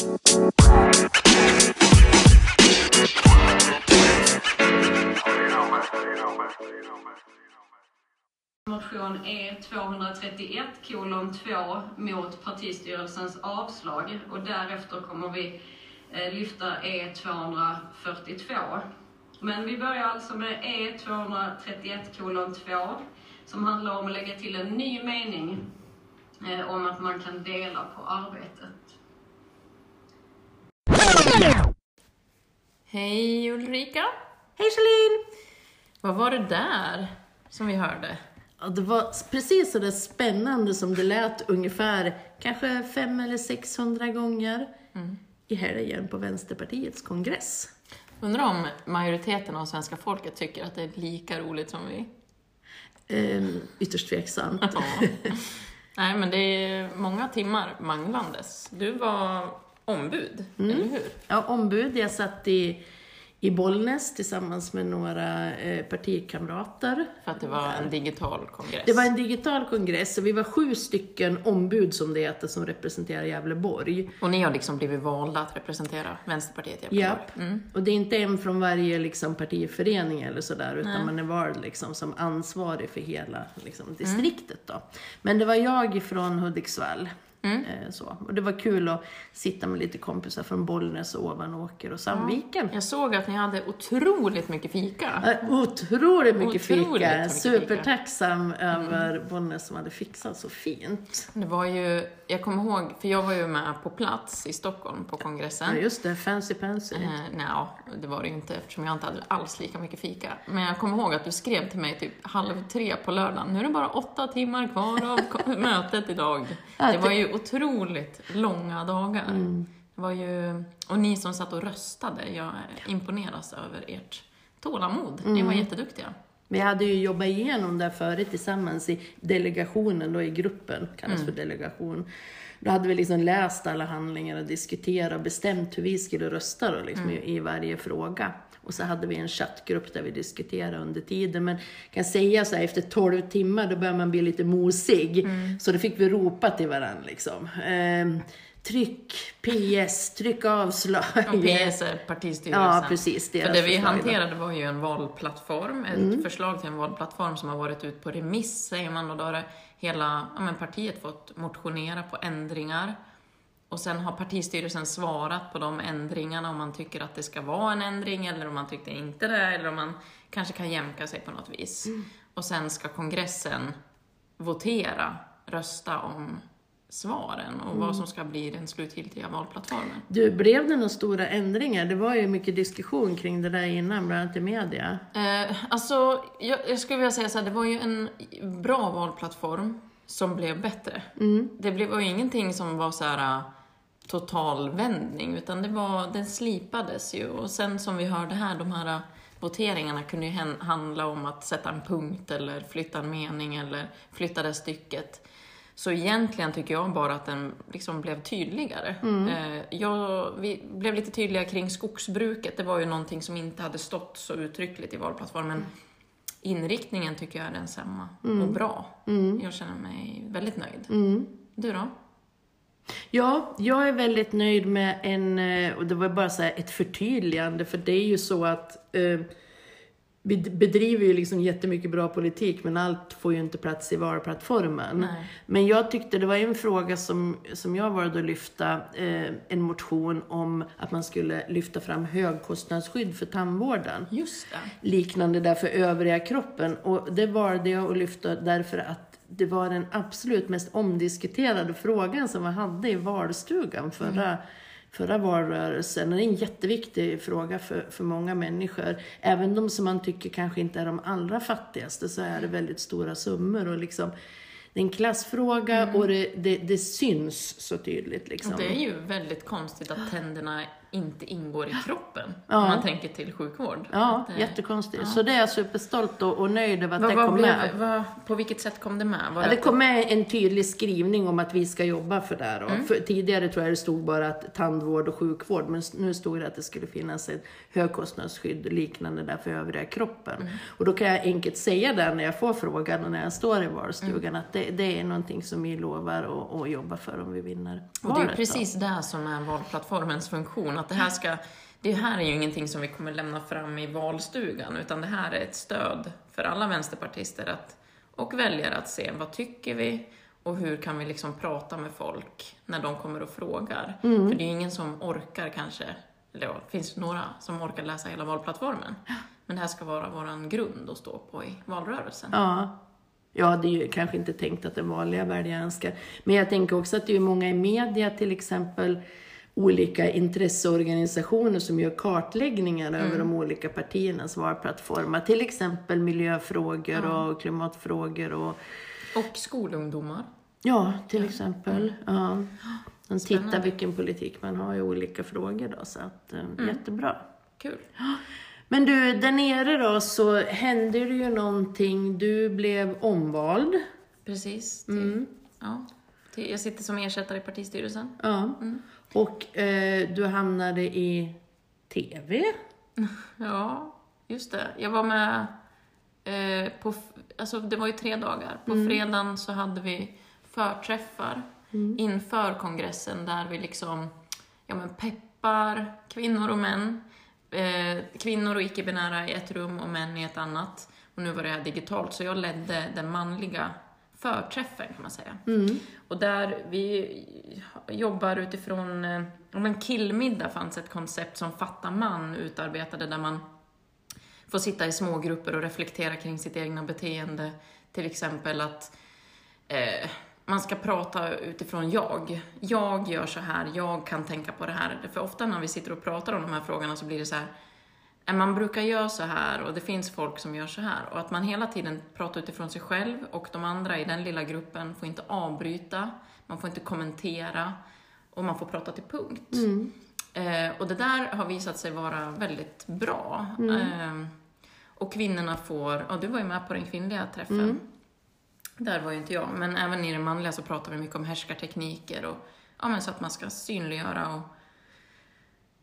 Motion E231 kolon 2 mot partistyrelsens avslag och därefter kommer vi eh, lyfta E242. Men vi börjar alltså med E231 kolon 2 som handlar om att lägga till en ny mening eh, om att man kan dela på arbetet. Hej Ulrika! Hej Charlene! Vad var det där som vi hörde? Ja, det var precis så där spännande som det lät ungefär kanske fem eller 600 gånger i helgen på Vänsterpartiets kongress. Undrar om majoriteten av svenska folket tycker att det är lika roligt som vi? Ehm, ytterst tveksamt. Ja. Nej, men det är många timmar manglandes. Du var ombud, eller hur? Ja, ombud. Jag satt i, i Bollnäs tillsammans med några eh, partikamrater. För att det var en digital kongress. Det var en digital kongress och vi var sju stycken ombud som det heter som representerar Gävleborg. Och ni har liksom blivit valda att representera Vänsterpartiet i Gävleborg? Japp. Och det är inte en från varje liksom, partiförening eller sådär, utan man är vald liksom, som ansvarig för hela liksom, distriktet. Då. Men det var jag från Hudiksvall. Eh, så. Och det var kul att sitta med lite kompisar från Bollnäs, och Ovanåker och Sandviken. Jag såg att ni hade otroligt mycket fika. Eh, Otroligt mycket Otroligt fika. mycket Supertacksam över Bollnäs som hade fixat så fint. Det var ju, jag kommer ihåg, för jag var ju med på plats i Stockholm på kongressen. Ja, just det. Fancy pansy. Eh, nej, det var det ju inte eftersom jag inte hade alls lika mycket fika. Men jag kommer ihåg att du skrev till mig typ halv tre på lördagen. Nu är det bara åtta timmar kvar av mötet idag. Ja, Det var det- ju otroligt långa dagar. Mm. Det var ju, och ni som satt och röstade, jag imponeras över ert tålamod. Ni Mm. var jätteduktiga. Vi hade ju jobbat igenom det förut tillsammans i delegationen, då i gruppen, kallas för delegation. Då hade vi liksom läst alla handlingar och diskuterat och bestämt hur vi skulle rösta då, liksom, i, i varje fråga. Och så hade vi en chattgrupp där vi diskuterade under tiden. Men jag kan säga så här, efter 12 timmar då börjar man bli lite mosig. Så då fick vi ropa till varandra liksom. Ehm, tryck PS, tryck avslag. Och PS är partistyrelsen. Ja, precis. För det vi då. hanterade var ju en valplattform, ett Mm. förslag till en valplattform som har varit ut på remiss, säger man, och då har hela ja, men partiet fått motionera på ändringar. Och sen har partistyrelsen svarat på de ändringarna om man tycker att det ska vara en ändring eller om man tyckte inte det, eller om man kanske kan jämka sig på något vis. Mm. Och sen ska kongressen votera, rösta om svaren och Mm. vad som ska bli den slutgiltiga valplattformen. Du, blev det några stora ändringar? Det var ju mycket diskussion kring det där innan, bland annat i media. Eh, alltså, jag, jag skulle vilja säga så här, det var ju en bra valplattform som blev bättre. Det blev, var ju ingenting som var så här eh, total vändning, utan det var, den slipades ju. Och sen som vi hörde här, de här voteringarna kunde ju handla om att sätta en punkt eller flytta en mening eller flytta det stycket. Så egentligen tycker jag bara att den liksom blev tydligare. Eh, jag, vi blev lite tydliga kring skogsbruket. Det var ju någonting som inte hade stått så uttryckligt i valplattformen. Inriktningen tycker jag är densamma och bra. Jag känner mig väldigt nöjd. Du då? Ja, jag är väldigt nöjd med en, eh, och det var bara så ett förtydligande, för det är ju så att eh, vi bedriver ju liksom jättemycket bra politik, men allt får ju inte plats i valplattformen. Nej. Men jag tyckte det var en fråga som, som jag valde att lyfta, eh, en motion om att man skulle lyfta fram högkostnadsskydd för tandvården. Just det. liknande där för övriga kroppen. Och det valde jag att lyfta därför att det var den absolut mest omdiskuterade frågan som vi hade i valstugan förra, förra valrörelsen. Det är en jätteviktig fråga för, för många människor. Även de som man tycker kanske inte är de allra fattigaste så är det väldigt stora summor. Och liksom, det är en klassfråga och det, det, det syns så tydligt. Liksom. Och det är ju väldigt konstigt att tänderna inte ingår i kroppen. Ja. Om man tänker till sjukvård. Ja, Att jättekonstigt. Så det är jag superstolt och, och nöjd över att Vad, det kom blev, med. vad, på vilket sätt kom det med? Ja, det kom med en tydlig skrivning om att vi ska jobba för det. här. Mm. För, tidigare tror jag det stod bara att tandvård och sjukvård, men nu stod det att det skulle finnas ett högkostnadsskydd liknande där för övriga kroppen. Mm. Och då kan jag enkelt säga det när jag får frågan och när jag står i valstugan, att det, det är någonting som vi lovar att, jobba för om vi vinner Och det är valet. precis det som är valplattformens funktion. Att det här ska, det här är ju ingenting som vi kommer lämna fram i valstugan, utan det här är ett stöd för alla vänsterpartister att, och väljare att se vad tycker vi och hur kan vi liksom prata med folk när de kommer och frågar. Mm. För det är ju ingen som orkar kanske, eller ja, det finns några som orkar läsa hela valplattformen. Men det här ska vara vår grund att stå på i valrörelsen. Ja. Ja, det är ju kanske inte tänkt att den vanliga väljaren ska... Men jag tänker också att det är många i media, till exempel olika intresseorganisationer som gör kartläggningar över de olika partiernas valplattformar. Till exempel miljöfrågor och klimatfrågor och Och skolungdomar. ja, till exempel. Ja. De tittar vilken politik man har i olika frågor då, så att eh, jättebra. Kul. Men du, där nere då så hände det ju någonting. Du blev omvald. Precis. Till, ja, till, jag sitter som ersättare i partistyrelsen. Ja. Och eh, du hamnade i TV. Ja, just det. Jag var med eh, på, alltså det var ju tre dagar. På fredagen så hade vi förträffar inför kongressen där vi liksom, ja men peppar kvinnor och män. Eh, kvinnor och icke-binära i ett rum och män i ett annat. Och nu var det här digitalt, så jag ledde den manliga förträffen kan man säga. Och där vi jobbar utifrån, eh, om en killmiddag fanns ett koncept som Fatta man utarbetade där man får sitta i små grupper och reflektera kring sitt egna beteende. Till exempel att eh, man ska prata utifrån jag. Jag gör så här, jag kan tänka på det här. För ofta när vi sitter och pratar om de här frågorna så blir det så här, "Eh, man brukar göra så här och det finns folk som gör så här. Och att man hela tiden pratar utifrån sig själv och de andra i den lilla gruppen får inte avbryta, man får inte kommentera och man får prata till punkt. Eh, och det där har visat sig vara väldigt bra. Eh, och kvinnorna får, ja du var ju med på den kvinnliga träffen. Där var ju inte jag, men även i det manliga så pratar vi mycket om härskartekniker och ja, men så att man ska synliggöra och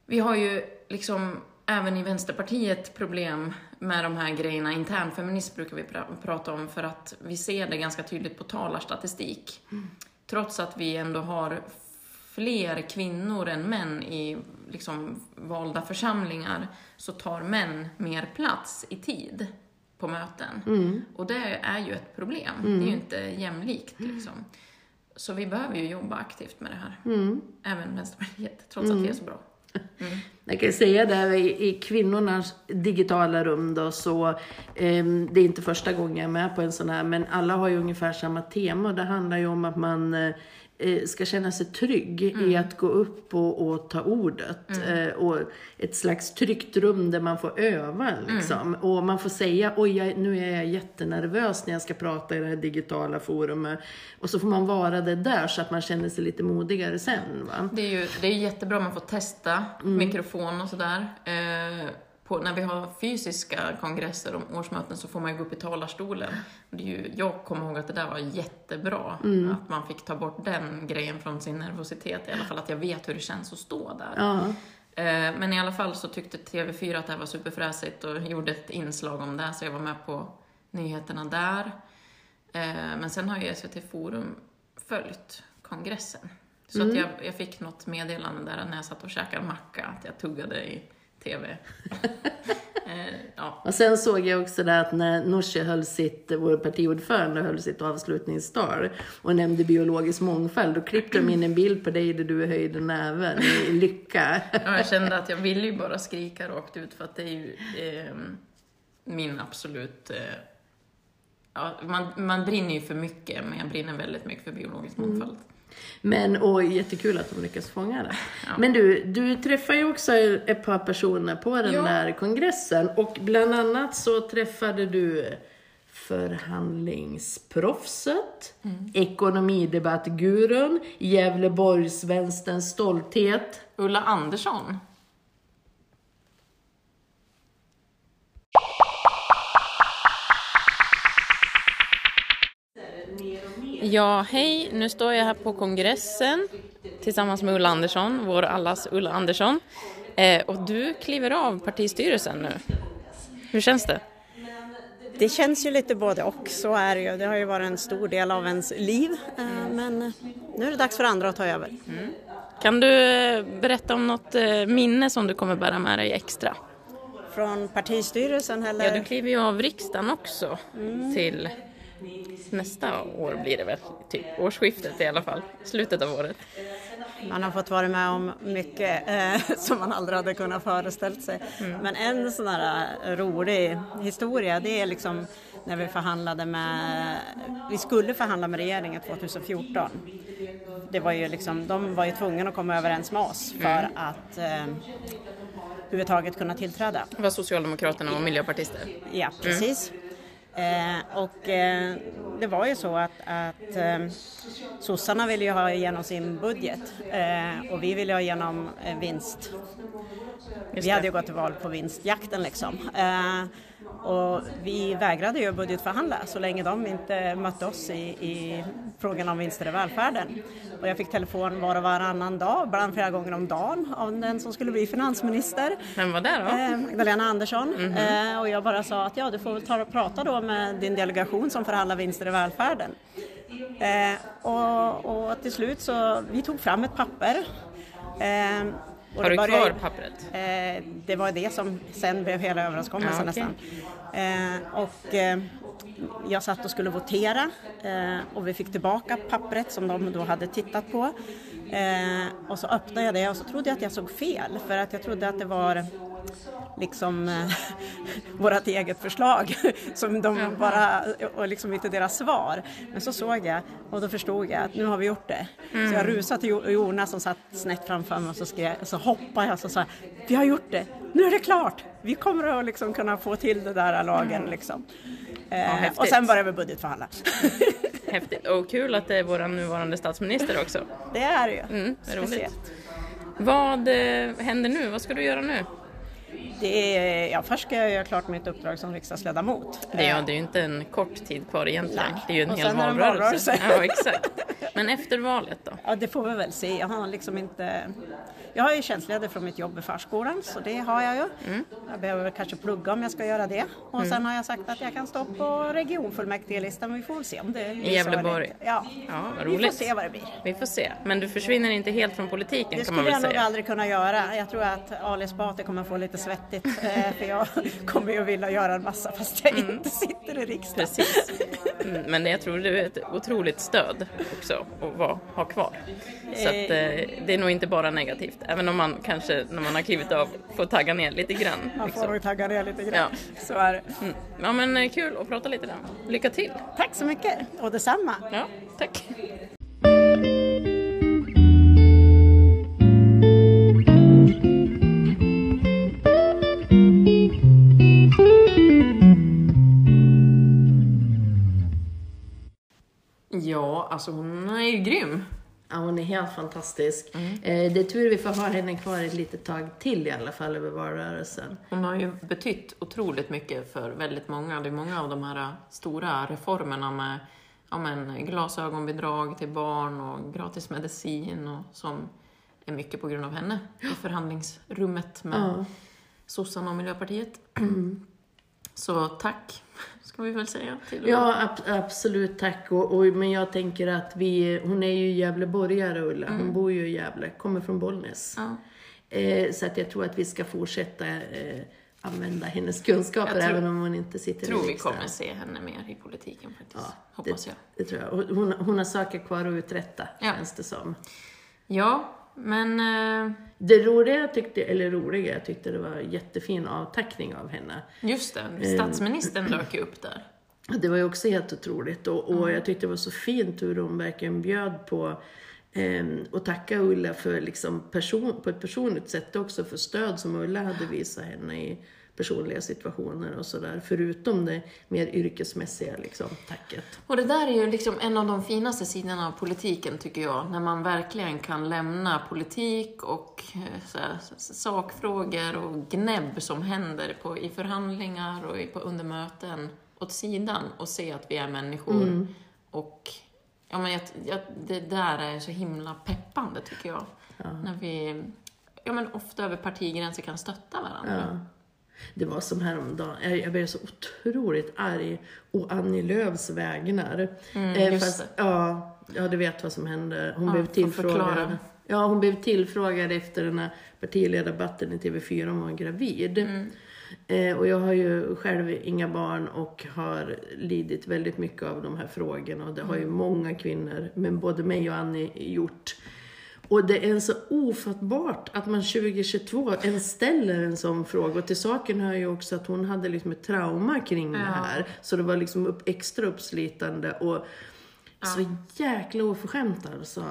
vi har ju liksom även i Vänsterpartiet problem med de här grejerna. Internfeminism brukar vi pra- prata om för att vi ser det ganska tydligt på talarstatistik. Trots att vi ändå har fler kvinnor än män i liksom valda församlingar så tar män mer plats i tid på möten. Och det är ju ett problem. Det är ju inte jämlikt liksom. Så vi behöver ju jobba aktivt med det här. Även Vänsterpartiet, trots att vi är så bra. Jag kan säga där i, i kvinnornas digitala rum då så, eh, det är inte första gången jag är med på en sån här, men alla har ju ungefär samma tema. Det handlar ju om att man eh, ska känna sig trygg i att gå upp och, och ta ordet. Eh, och ett slags tryggt rum där man får öva liksom. Och man får säga, oj jag, nu är jag jättenervös när jag ska prata i det här digitala forumet. Och så får man vara det där så att man känner sig lite modigare sen. Va? Det är ju det är jättebra man får testa mikrofon och sådär. Eh, på, när vi har fysiska kongresser och årsmöten så får man ju gå upp i talarstolen. Det är ju, jag kommer ihåg att det där var jättebra, att man fick ta bort den grejen från sin nervositet. I alla fall att jag vet hur det känns att stå där. Eh, Men i alla fall så tyckte TV4 att det här var superfräsigt och gjorde ett inslag om det, så jag var med på nyheterna där. Eh, Men sen har ju SVT Forum följt kongressen. Så att jag, jag fick något meddelande där när jag satt och käkade macka, att jag tuggade i TV. Eh, ja. Och sen såg jag också det att när Nooshi höll sitt, vår partiordförande höll sitt avslutningstal och nämnde biologisk mångfald, då klippte de in en bild på dig där du höjde näven i lycka. Ja, jag kände att jag ville ju bara skrika rakt ut för att det är ju eh, min absolut... Eh, ja, man, man brinner ju för mycket, men jag brinner väldigt mycket för biologisk mångfald. Men, och jättekul att de lyckas fånga det. Men du, du träffar ju också ett par personer på den Ja. där kongressen och bland annat så träffade du förhandlingsproffset, ekonomidebattgurun, Gävleborgs vänsterns stolthet. Ulla Andersson, Ja, hej. Nu står jag här på kongressen tillsammans med Ulla Andersson, vår allas Ulla Andersson. Eh, och du kliver av partistyrelsen nu. Hur känns det? Det känns ju lite både och, så är det ju. Det har ju varit en stor del av ens liv. Eh, men nu är det dags för andra att ta över. Mm. Kan du eh, berätta om något eh, minne som du kommer bära med dig extra? Från partistyrelsen eller? Ja, du kliver ju av riksdagen också mm. till nästa år blir det väl, typ årsskiftet i alla fall, slutet av året. Man har fått vara med om mycket eh, som man aldrig hade kunnat föreställa sig. Mm. Men en sån här eh, rolig historia det är liksom när vi förhandlade med, vi skulle förhandla med regeringen 2014. Det var ju liksom, de var ju tvungna att komma överens med oss för mm. att eh, överhuvudtaget kunna tillträda. Det var Socialdemokraterna och Miljöpartister? Ja, precis. Mm. Eh, och eh, det var ju så att, att eh, sossarna ville ju ha igenom sin budget eh, och vi ville ha igenom eh, vinst. vi hade ju gått till val på vinstjakten liksom. Och vi vägrade ju budgetförhandla så länge de inte mötte oss i, i frågan om vinster i välfärden. Och jag fick telefon var och varannan dag, ibland flera gånger om dagen av den som skulle bli finansminister. Vem var det då? Eh, Magdalena Andersson. Mm -hmm. eh, och jag bara sa att ja, du får väl ta och prata då med din delegation som förhandlar vinster i välfärden. Eh, och, och, till slut så, vi tog fram ett papper. Eh, Har du kvar pappret? Eh, det var det som sen blev hela överenskommelsen ja, okay. nästan. Eh, och eh, jag satt och skulle votera eh, och vi fick tillbaka pappret som de då hade tittat på. Eh, och så öppnade jag det och så trodde jag att jag såg fel för att jag trodde att det var liksom eh, vårt eget förslag som de bara, och liksom inte deras svar. Men så såg jag och då förstod jag att nu har vi gjort det. Mm. Så jag mm. rusade till Jonas som satt snett framför mig och så, skrev, så hoppade jag och så sa vi har gjort det, nu är det klart! Vi kommer att liksom kunna få till det där lagen mm. liksom. Eh, ja, och sen började vi budgetförhandla. Häftigt och kul att det är vår nuvarande statsminister också. Det är det ju. Mm. Vad eh, händer nu? Vad ska du göra nu? Det är, ja, först ska jag göra klart mitt uppdrag som riksdagsledamot. Det, ja, det är ju inte en kort tid kvar egentligen. Nej. Det är ju en och hel valrörelse. Ja, exakt. Men efter valet då? Ja, det får vi väl se. Jag har liksom inte jag har ju tjänstledigt från mitt jobb i förskolan så det har jag ju. Mm. Jag behöver kanske plugga om jag ska göra det. Och mm. sen har jag sagt att jag kan stå på regionfullmäktigelistan. Vi får väl se om det I Gävleborg? Ja, ja vad roligt. vi får se vad det blir. Vi får se. Men du försvinner inte helt från politiken det kan man väl säga? Det skulle jag nog aldrig kunna göra. Jag tror att Ali Esbati kommer få lite svettigt eh, för jag kommer ju vilja göra en massa fast jag mm. inte sitter i riksdagen. Precis. Mm, men jag tror det är ett otroligt stöd också att ha kvar. Så att, eh, det är nog inte bara negativt även om man kanske när man har klivit av får tagga ner lite grann. Man får liksom. nog tagga ner lite grann, ja. så är det. Mm. Ja men eh, kul att prata lite där. Lycka till! Tack så mycket, och detsamma! Ja, tack! Alltså hon är ju grym. Ja, hon är helt fantastisk. Mm. Eh, det är tur vi får ha henne kvar ett litet tag till i alla fall över valrörelsen. Hon har ju betytt otroligt mycket för väldigt många. Det är många av de här stora reformerna med ja, men, glasögonbidrag till barn och gratis medicin och som är mycket på grund av henne i förhandlingsrummet med ja. sossarna och Miljöpartiet. Mm. Så tack ska vi väl säga. Till ja, ab absolut tack. Och, och, men jag tänker att vi, hon är ju Gävleborgare Ulla, hon mm. bor ju i Gävle, kommer från Bollnäs. Ja. Eh, så att jag tror att vi ska fortsätta eh, använda hennes kunskaper tror, även om hon inte sitter i riksdagen. Jag tror vi kommer se henne mer i politiken faktiskt. Ja, Hoppas det, jag. Det tror jag. Hon, hon har saker kvar att uträtta, ja. känns det som. Ja, men... Eh... Det roliga jag tyckte, eller roliga, jag tyckte det var jättefin avtackning av henne. Just det, statsministern eh, dök ju upp där. Det var ju också helt otroligt och, och mm. jag tyckte det var så fint hur hon verkligen bjöd på eh, och tacka Ulla för liksom person, på ett personligt sätt också för stöd som Ulla hade visat henne i personliga situationer och sådär, förutom det mer yrkesmässiga liksom, tacket. Och det där är ju liksom en av de finaste sidorna av politiken, tycker jag, när man verkligen kan lämna politik och eh, såhär, sakfrågor och gnäbb som händer på, i förhandlingar och på, under möten åt sidan och se att vi är människor mm. och Ja, men jag, jag, det där är så himla peppande tycker jag. När vi, ja men ofta över partigränser kan stötta varandra. Ja. Det var som häromdagen, jag, blev så otroligt arg å Annie Lööfs vägnar. eh, Mm, just fast, ja, ja, du vet vad som hände. Hon Ja, blev tillfrågad. Ja, hon blev tillfrågad efter den här partiledardebatten i TV4 om hon var gravid. Mm. Eh, och jag har ju själv inga barn och har lidit väldigt mycket av de här frågorna. Och det har ju Mm. många kvinnor, men både mig och Annie, gjort. Och det är så ofattbart att man 2022 ens ställer en sån fråga. Och till saken hör ju också att hon hade liksom ett trauma kring det här. Så det var liksom upp, extra uppslitande och så jäkla oförskämt alltså.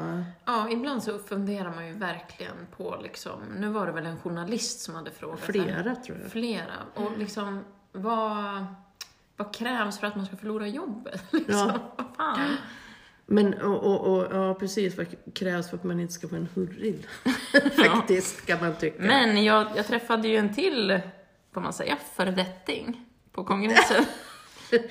Ja, ibland så funderar man ju verkligen på liksom, nu var det väl en journalist som hade frågat. Flera tror jag. Flera. Och liksom, vad, vad krävs för att man ska förlora jobbet? Liksom, Ja. vad fan? Men och, och, och, ja, precis vad krävs för att man inte ska få en hurril. Faktiskt, kan man tycka. Men jag, jag träffade ju en till, får man säga, föredetting på kongressen.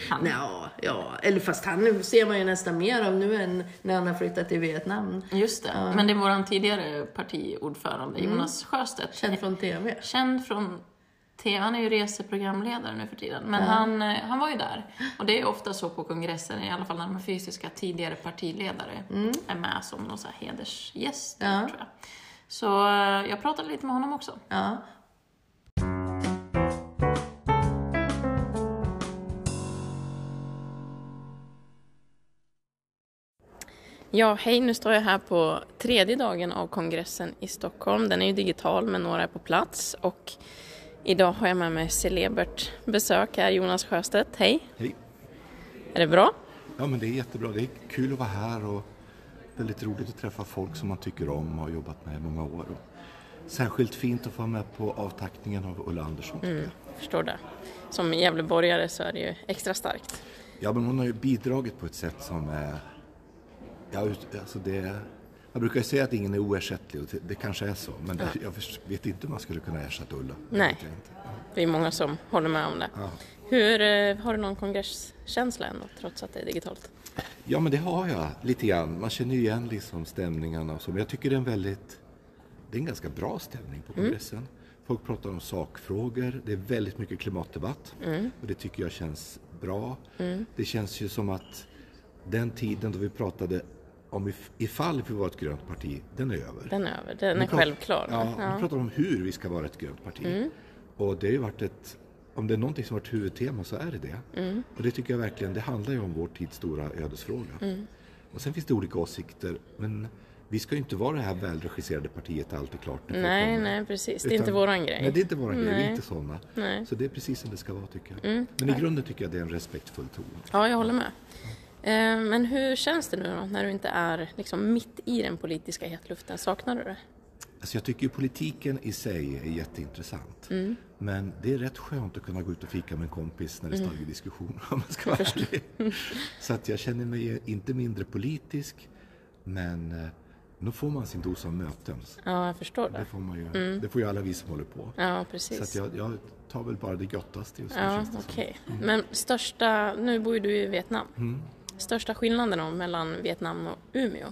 Han, Ja, ja, eller fast han ser man ju nästan mer av nu än när han har flyttat till Vietnam. Just det, men det är vår tidigare partiordförande Jonas Sjöstedt. Känd från TV. Känd från han är ju reseprogramledare nu för tiden. Men han, eh, han var ju där. Och det är ofta så på kongressen, i alla fall när de fysiska tidigare partiledare är med som någon så här hedersgäst, Ja. tror jag. Så eh, jag pratade lite med honom också. Ja. Ja, hej, nu står jag här på tredje dagen av kongressen i Stockholm. Den är ju digital, men några är på plats. Och idag har jag med mig celebert besök här, Jonas Sjöstedt. Hej! Hej. Är det bra? Ja, men det är jättebra. Det är kul att vara här och väldigt roligt att träffa folk som man tycker om och har jobbat med i många år. Och särskilt fint att få vara med på avtackningen av Ulla Andersson. tycker jag. Förstår det. Som Gävleborgare så är det ju extra starkt. Ja, men hon har ju bidragit på ett sätt som är... Ja, alltså det... Man brukar ju säga att ingen är oersättlig och det, det kanske är så. Men det, jag vet inte om man skulle kunna ersätta Ulla. Det Nej. jag. Vi är många som håller med om det. Ja. Hur, eh, har du någon kongresskänsla ändå, trots att det är digitalt? Ja, men det har jag lite grann. Man känner ju igen liksom stämningarna och så. Men jag tycker det är en väldigt... Det är en ganska bra stämning på kongressen. Folk pratar om sakfrågor. Det är väldigt mycket klimatdebatt. Och det tycker jag känns bra. Det känns ju som att den tiden då vi pratade om if- ifall vi var ett grönt parti, den är över. Den är över, den är pratar- självklar. Ja, Ja. vi pratar om hur vi ska vara ett grönt parti. Och det har ju varit ett, om det är någonting som varit huvudtema så är det det. Och det tycker jag verkligen, det handlar ju om vår tids stora ödesfråga. Och sen finns det olika åsikter, men vi ska ju inte vara det här välregisserade partiet allt är klart. Nej, nej precis. Det är Utan- inte våran grej. Nej, det är inte våran grej. Vi är Nej. inte sådana. Nej. Så det är precis som det ska vara tycker jag. Men i grunden tycker jag det är en respektfull ton. Ja, jag håller med. Eh, Men hur känns det nu då, när du inte är liksom mitt i den politiska hetluften? Saknar du det? Alltså jag tycker ju politiken i sig är jätteintressant. Mm. Men det är rätt skönt att kunna gå ut och fika med en kompis när det är Mm. diskussion om man ska vara ärlig. Så att jag känner mig inte mindre politisk men eh, nu får man sin dos av möten. Ja, jag förstår Det det. får, man ju, det får ju alla vi som håller på. Ja, Så att precis. jag, jag tar väl bara det göttaste just nu Ja, känns det som. okej. Men största, nu bor ju du i Vietnam. Största skillnaden då mellan Vietnam och Umeå?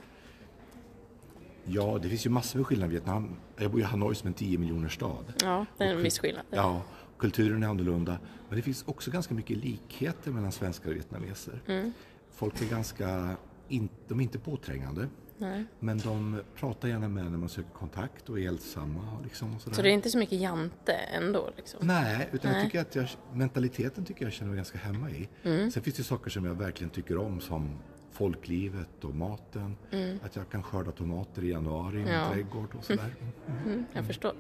Ja, det finns ju massor med skillnader i Vietnam. Jag bor i Hanoi som en 10 miljoner stad. Ja, det är en viss skillnad. Ja, kulturen är annorlunda. Men det finns också ganska mycket likheter mellan svenskar och vietnameser. Mm. Folk är ganska, in, de är inte påträngande. Nej. Men de pratar gärna med när man söker kontakt och är hjälpsamma. och Liksom och sådär. Så det är inte så mycket jante ändå? Liksom. Nej, utan Nej. jag tycker att jag, mentaliteten tycker jag känner mig ganska hemma i. Mm. Sen finns det saker som jag verkligen tycker om som folklivet och maten. Att jag kan skörda tomater i januari i min Mm. Ja. trädgård och sådär. Mm, jag förstår.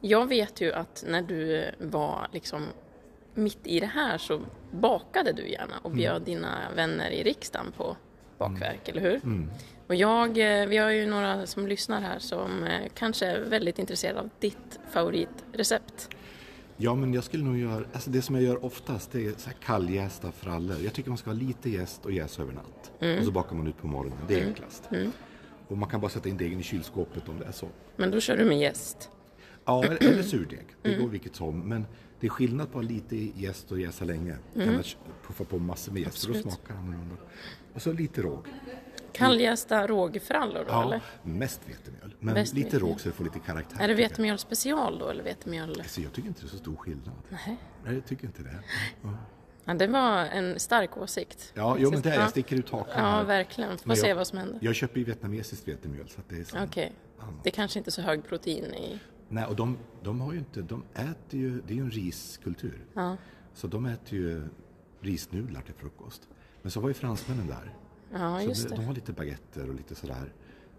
Jag vet ju att när du var liksom mitt i det här så bakade du gärna och bjöd dina vänner i riksdagen på bakverk, eller hur? Och jag, eh, vi har ju några som lyssnar här som eh, kanske är väldigt intresserade av ditt favoritrecept. Ja, men jag skulle nog göra, alltså det som jag gör oftast det är så här kalljästa frallor. Jag tycker man ska ha lite jäst och jäsa över natt. Mm. Och så bakar man ut på morgonen, det är enklast. Och man kan bara sätta in degen i kylskåpet om det är så. Men då kör du med jäst. Ja, eller, eller surdeg, det går vilket som. Men det är skillnad på att ha lite jäst och jäsa länge. Än att puffa på massor med jäst, för då smakar det annorlunda. Och så lite råg. Kalljästa rågfrallor då Ja, eller? mest vetemjöl. Men Mest lite vetemjöl. råg så det får lite karaktär. Är det vetemjöl special då eller vetemjöl? Alltså, jag tycker inte det är så stor skillnad. Nej. Nej, jag tycker inte det. Ja, Ja, det var en stark åsikt. ja jo, men det är, Ja. jag sticker ut hakan Ja, här. verkligen. Får se vad som händer. Jag köper ju vietnamesiskt vetemjöl så det är. Okej. Det kanske inte är så hög protein i... Nej, och de, de har ju inte, de äter ju, det är ju en riskultur. Ja. Så de äter ju risnudlar till frukost. Men så var ju fransmännen där. Ja, så just de, det. de har lite baguetter och lite sådär.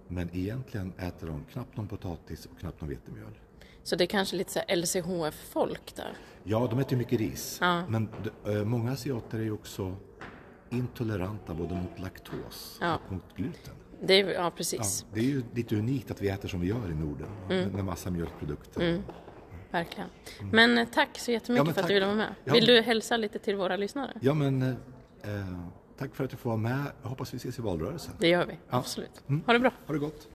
Men egentligen äter de knappt någon potatis och knappt någon vetemjöl. Så det är kanske lite så LCHF-folk där. Ja, de äter ju mycket ris. Ja. Men eh, många asiater är ju också intoleranta både mot laktos Ja. och mot gluten. Det är, ja, Ja, precis. det är ju lite unikt att vi äter som vi gör i Norden. Mm. Med, massa mjölkprodukter. Verkligen. Men eh, tack så jättemycket Ja, men för att du ville vara med. Ja. Vill du hälsa lite till våra lyssnare? Ja, men eh, tack för att du får vara med. Jag hoppas vi ses i valrörelsen. Det gör vi, Ja. absolut. Mm. Ha det bra. Ha det gott.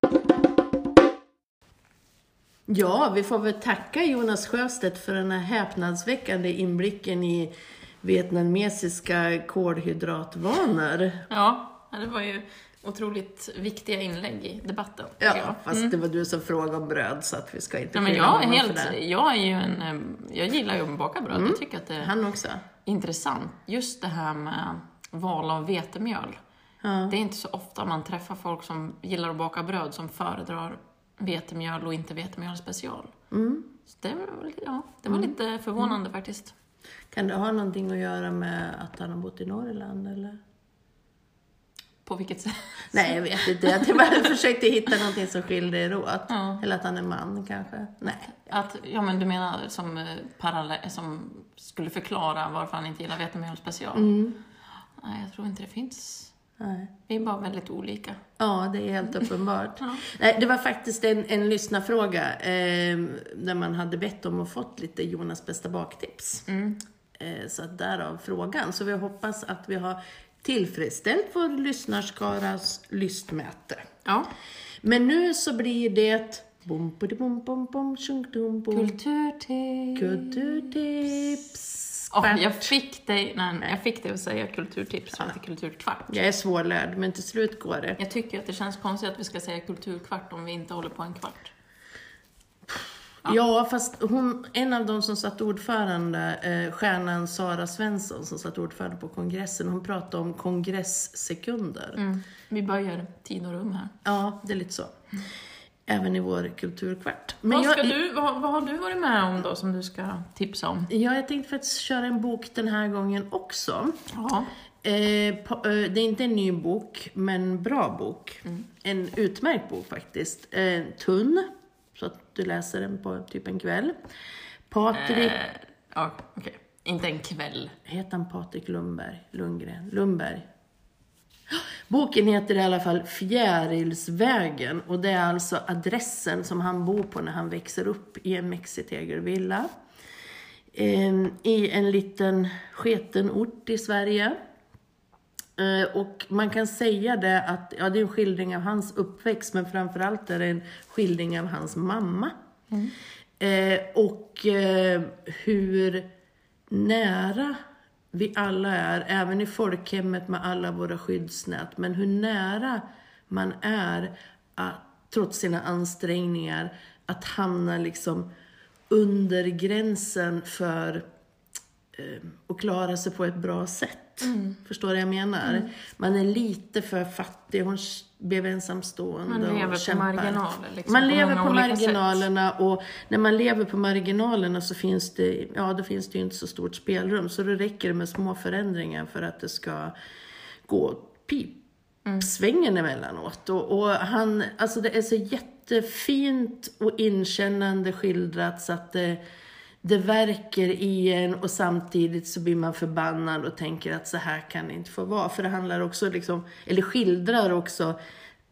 Ja, vi får väl tacka Jonas Sjöstedt för den här häpnadsväckande inblicken i vietnamesiska kolhydratvanor. Ja, det var ju otroligt viktiga inlägg i debatten. Ja, jag. fast det var du som frågade om bröd så att vi ska inte Ja, men jag är helt, för det. jag är ju en, eh, jag gillar ju att baka bröd. Jag tycker att det Han också. Intressant. Just det här med val av vetemjöl. Ja. Det är inte så ofta man träffar folk som gillar att baka bröd som föredrar vetemjöl och inte vetemjöl special. Så det var, ja, det var lite förvånande faktiskt. Kan det ha någonting att göra med att han har bott i Norrland eller? På vilket sätt? Nej, jag vet inte. Jag bara försökte hitta någonting som skilde er åt. Ja. Eller att han är man kanske. Nej. Att, ja men du menar som, eh, parallell, som skulle förklara varför han inte gillar vetemjöl special? Nej, jag tror inte det finns. Nej. Vi är bara väldigt olika. Ja, det är helt uppenbart. Nej, det var faktiskt en, en lyssnarfråga eh, där man hade bett om att fått lite Jonas bästa baktips. Eh, så att därav frågan. Så vi hoppas att vi har tillfredsställt vår lyssnarskaras lystmäte. Ja. Men nu så blir det bom, bom, bom, bom, tjung, dum, bom. Kulturtips. Kulturtips. Åh, jag fick dig, nej, jag fick dig att säga kulturtips och inte kulturkvart. Jag är svårlärd, men till slut går det. Jag tycker att det känns konstigt att vi ska säga kulturkvart om vi inte håller på en kvart. Ja, fast hon, en av de som satt ordförande, eh, stjärnan Sara Svensson som satt ordförande på kongressen, hon pratade om kongressekunder. Vi börjar tid och rum här. Ja, det är lite så. Även i vår kulturkvart. Men vad, ska jag, du, vad, vad har du varit med om då som du ska tipsa om? ja, jag tänkte faktiskt köra en bok den här gången också. Ja. Eh, på, eh, det är inte en ny bok, men bra bok. En utmärkt bok faktiskt. Eh, tunn, så att du läser den på typ en kväll. Patrik, Eh, ja, okej. Inte en kväll. heter han Patrik Lundberg? Lundgren? Lundberg? Boken heter i alla fall Fjärilsvägen och det är alltså adressen som han bor på när han växer upp i en mexitegelvilla. Eh, I en liten sketen ort i Sverige. Eh, Och man kan säga det att, ja det är en skildring av hans uppväxt men framförallt är det en skildring av hans mamma. Eh, och eh, hur nära vi alla är, även i folkhemmet med alla våra skyddsnät, men hur nära man är att, trots sina ansträngningar att hamna liksom under gränsen för eh, att klara sig på ett bra sätt. Förstår du vad jag menar? Man är lite för fattig, hon blev ensamstående Man lever och på kämpar. marginaler, liksom, man på lever på marginalerna och när man lever på marginalerna så finns det, ja, då finns det ju inte så stort spelrum. Så då räcker det med små förändringar för att det ska gå pipsvängen emellanåt. Och, och han, alltså det är så jättefint och inkännande skildrat så att det, det verkar i en och samtidigt så blir man förbannad och tänker att så här kan det inte få vara. För det handlar också liksom, eller skildrar också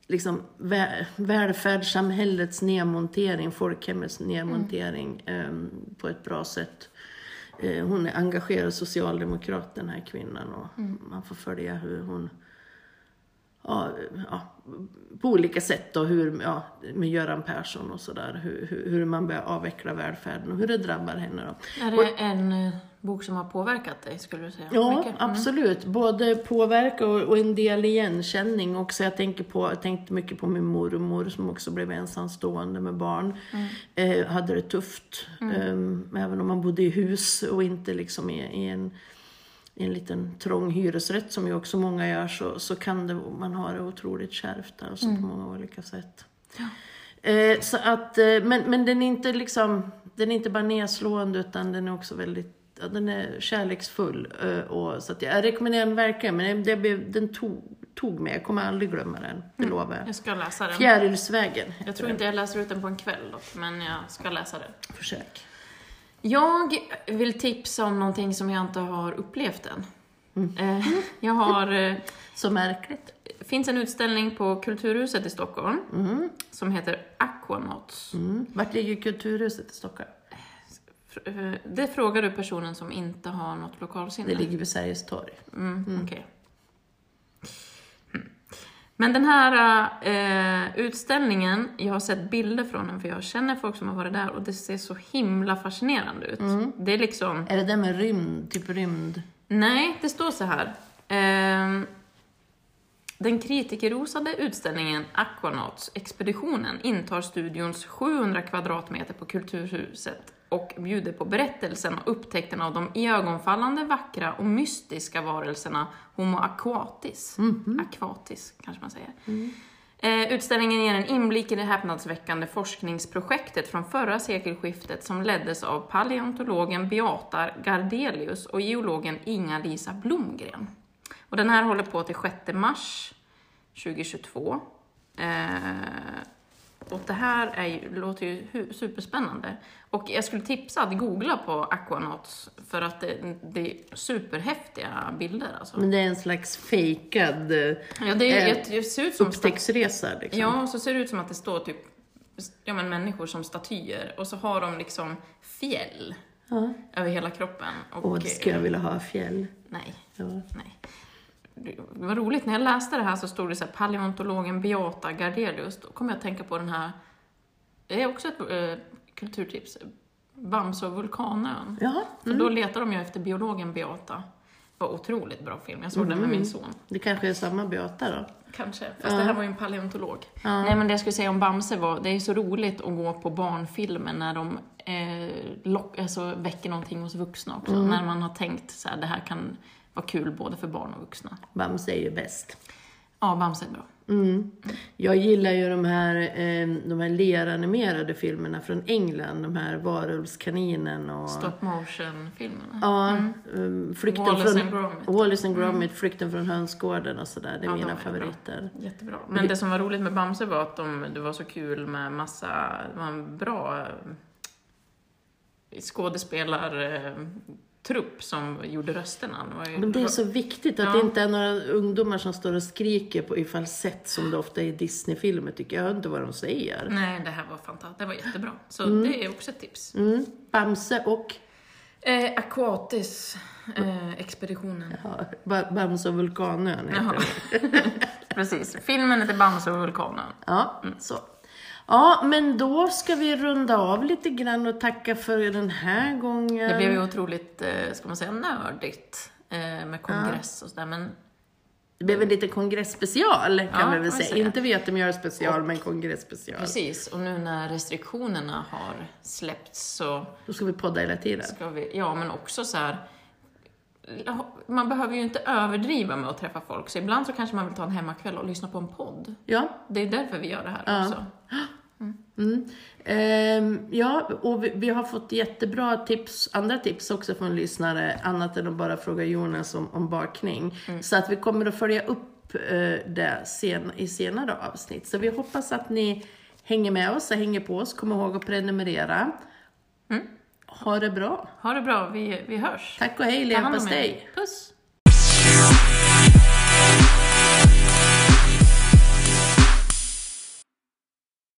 liksom vä- välfärdssamhällets nedmontering, folkhemmets nedmontering ehm, på ett bra sätt. Eh, hon är engagerad socialdemokrat den här kvinnan och man får följa hur hon ja, ja, på olika sätt då, hur, ja, med Göran Persson och sådär, hur, hur, man börjar avveckla välfärden och hur det drabbar henne då. Är det en eh, bok som har påverkat dig, skulle du säga? Ja, Mycket? Mm. absolut. Både påverka och, och en del igenkänning också. Jag, tänker på, jag tänkte mycket på min mormor som också blev ensamstående med barn. Mm. Eh, hade det tufft. Eh, även om man bodde i hus och inte liksom i, i en i en liten trång hyresrätt som ju också många gör så, så kan det, man ha det otroligt kärvt alltså Mm. på många olika sätt. Eh, så att, eh, men, men den är inte liksom, den är inte bara nedslående utan den är också väldigt, ja, den är kärleksfull. Eh, och, så att jag rekommenderar den verkligen, men det blev, den tog, tog mig, jag kommer aldrig glömma den, det lovar jag. Jag ska läsa den. Fjärilsvägen Jag tror inte jag läser ut den på en kväll dock, men jag ska läsa den. Försök. Jag vill tipsa om någonting som jag inte har upplevt än. Eh, Jag har... eh, Så märkligt. Det finns en utställning på Kulturhuset i Stockholm som heter Aquanauts. Mm. Vart ligger Kulturhuset i Stockholm? Eh, Det frågar du personen som inte har något lokalsinne. Det ligger vid Sergels torg. Mm, okej. Mm. Men den här eh, utställningen, jag har sett bilder från den för jag känner folk som har varit där och det ser så himla fascinerande ut. Det är liksom... Är det där med rymd, typ rymd? Nej, det står så här. Ehm, den kritikerrosade utställningen Aquanauts expeditionen intar studions 700 kvadratmeter på Kulturhuset och bjuder på berättelsen och upptäckten av de iögonfallande, vackra och mystiska varelserna Homo aquatis. Aquatis, kanske man säger. Eh, utställningen ger en inblick i det häpnadsväckande forskningsprojektet från förra sekelskiftet som leddes av paleontologen Beata Gardelius och geologen Inga-Lisa Blomgren. Och den här håller på till 6 mars 2022. Eh, och det här är ju, låter ju superspännande. Och jag skulle tipsa att googla på Aquanauts för att det, det är superhäftiga bilder alltså. Men det är en slags fejkad Ja, det, är, eh, det ser ut som upptäcktsresa liksom. Ja, så ser det ut som att det står typ ja, men människor som statyer och så har de liksom fjäll Ja. över hela kroppen. Och, Åh, det skulle jag vilja ha fjäll. Nej, Ja. nej. Det var roligt, när jag läste det här så stod det så här, paleontologen Beata Gardelius. Då kom jag att tänka på den här, det är också ett eh, kulturtips, Bamse och vulkanön. Ja, För då letar de ju efter biologen Beata. Det var otroligt bra film, jag såg den med min son. det kanske är samma Beata då. Kanske, fast det här var ju en paleontolog. Nej men det jag skulle säga om Bamse var, det är så roligt att gå på barnfilmer när de eh, lock, alltså, väcker någonting hos vuxna också. När man har tänkt så här, det här kan vara kul både för barn och vuxna. Bamse är ju bäst. Ja, Bamse är bra. Mm. Jag gillar ju de här, eh, de här leranimerade filmerna från England. De här Varulvskaninen och... Stop motion-filmerna. Ja, um, flykten Wallace från... and Gromit. Wallace and Gromit, Flykten från hönsgården och sådär. Det är Ja, mina de är bra. favoriter. Jättebra. Men det som var roligt med Bamse var att de, det var så kul med massa, det var en bra eh, skådespelartrupp som gjorde rösterna. Det Men det är så viktigt att Ja. det inte är några ungdomar som står och skriker på, i falsett som det ofta är i Disney-filmer tycker jag. Jag hör inte vad de säger. Nej, det här var fantastiskt. Det var jättebra. Så det är också ett tips. Mm. Bamse och Eh, Aquatis, eh, expeditionen. ja, Bamse och Vulkanön heter. Precis. Filmen heter Bamse och vulkanen. Ja, så. Ja, men då ska vi runda av lite grann och tacka för den här gången. Det blev ju otroligt, eh, ska man säga, nördigt eh, med kongress och sådär. Men Det blev en liten kongressspecial kan Ja, vi väl säga. säga. Inte vetemjöl-special, men kongressspecial. precis, och nu när restriktionerna har släppts så Då ska vi podda hela tiden. ska vi, ja men också så här. Man behöver ju inte överdriva med att träffa folk, så ibland så kanske man vill ta en hemmakväll och lyssna på en podd. Ja, Det är därför vi gör det här Ja. också. Mm. Ehm, ja, och vi, vi har fått jättebra tips, andra tips också från lyssnare, annat än att bara fråga Jonas om, om bakning. Så att vi kommer att följa upp eh, det sen, i senare avsnitt. Så vi hoppas att ni hänger med oss och hänger på oss. Kom ihåg att prenumerera. Ha det bra. Ha det bra, vi, vi hörs. Tack och hej, er. leverpastej! Puss!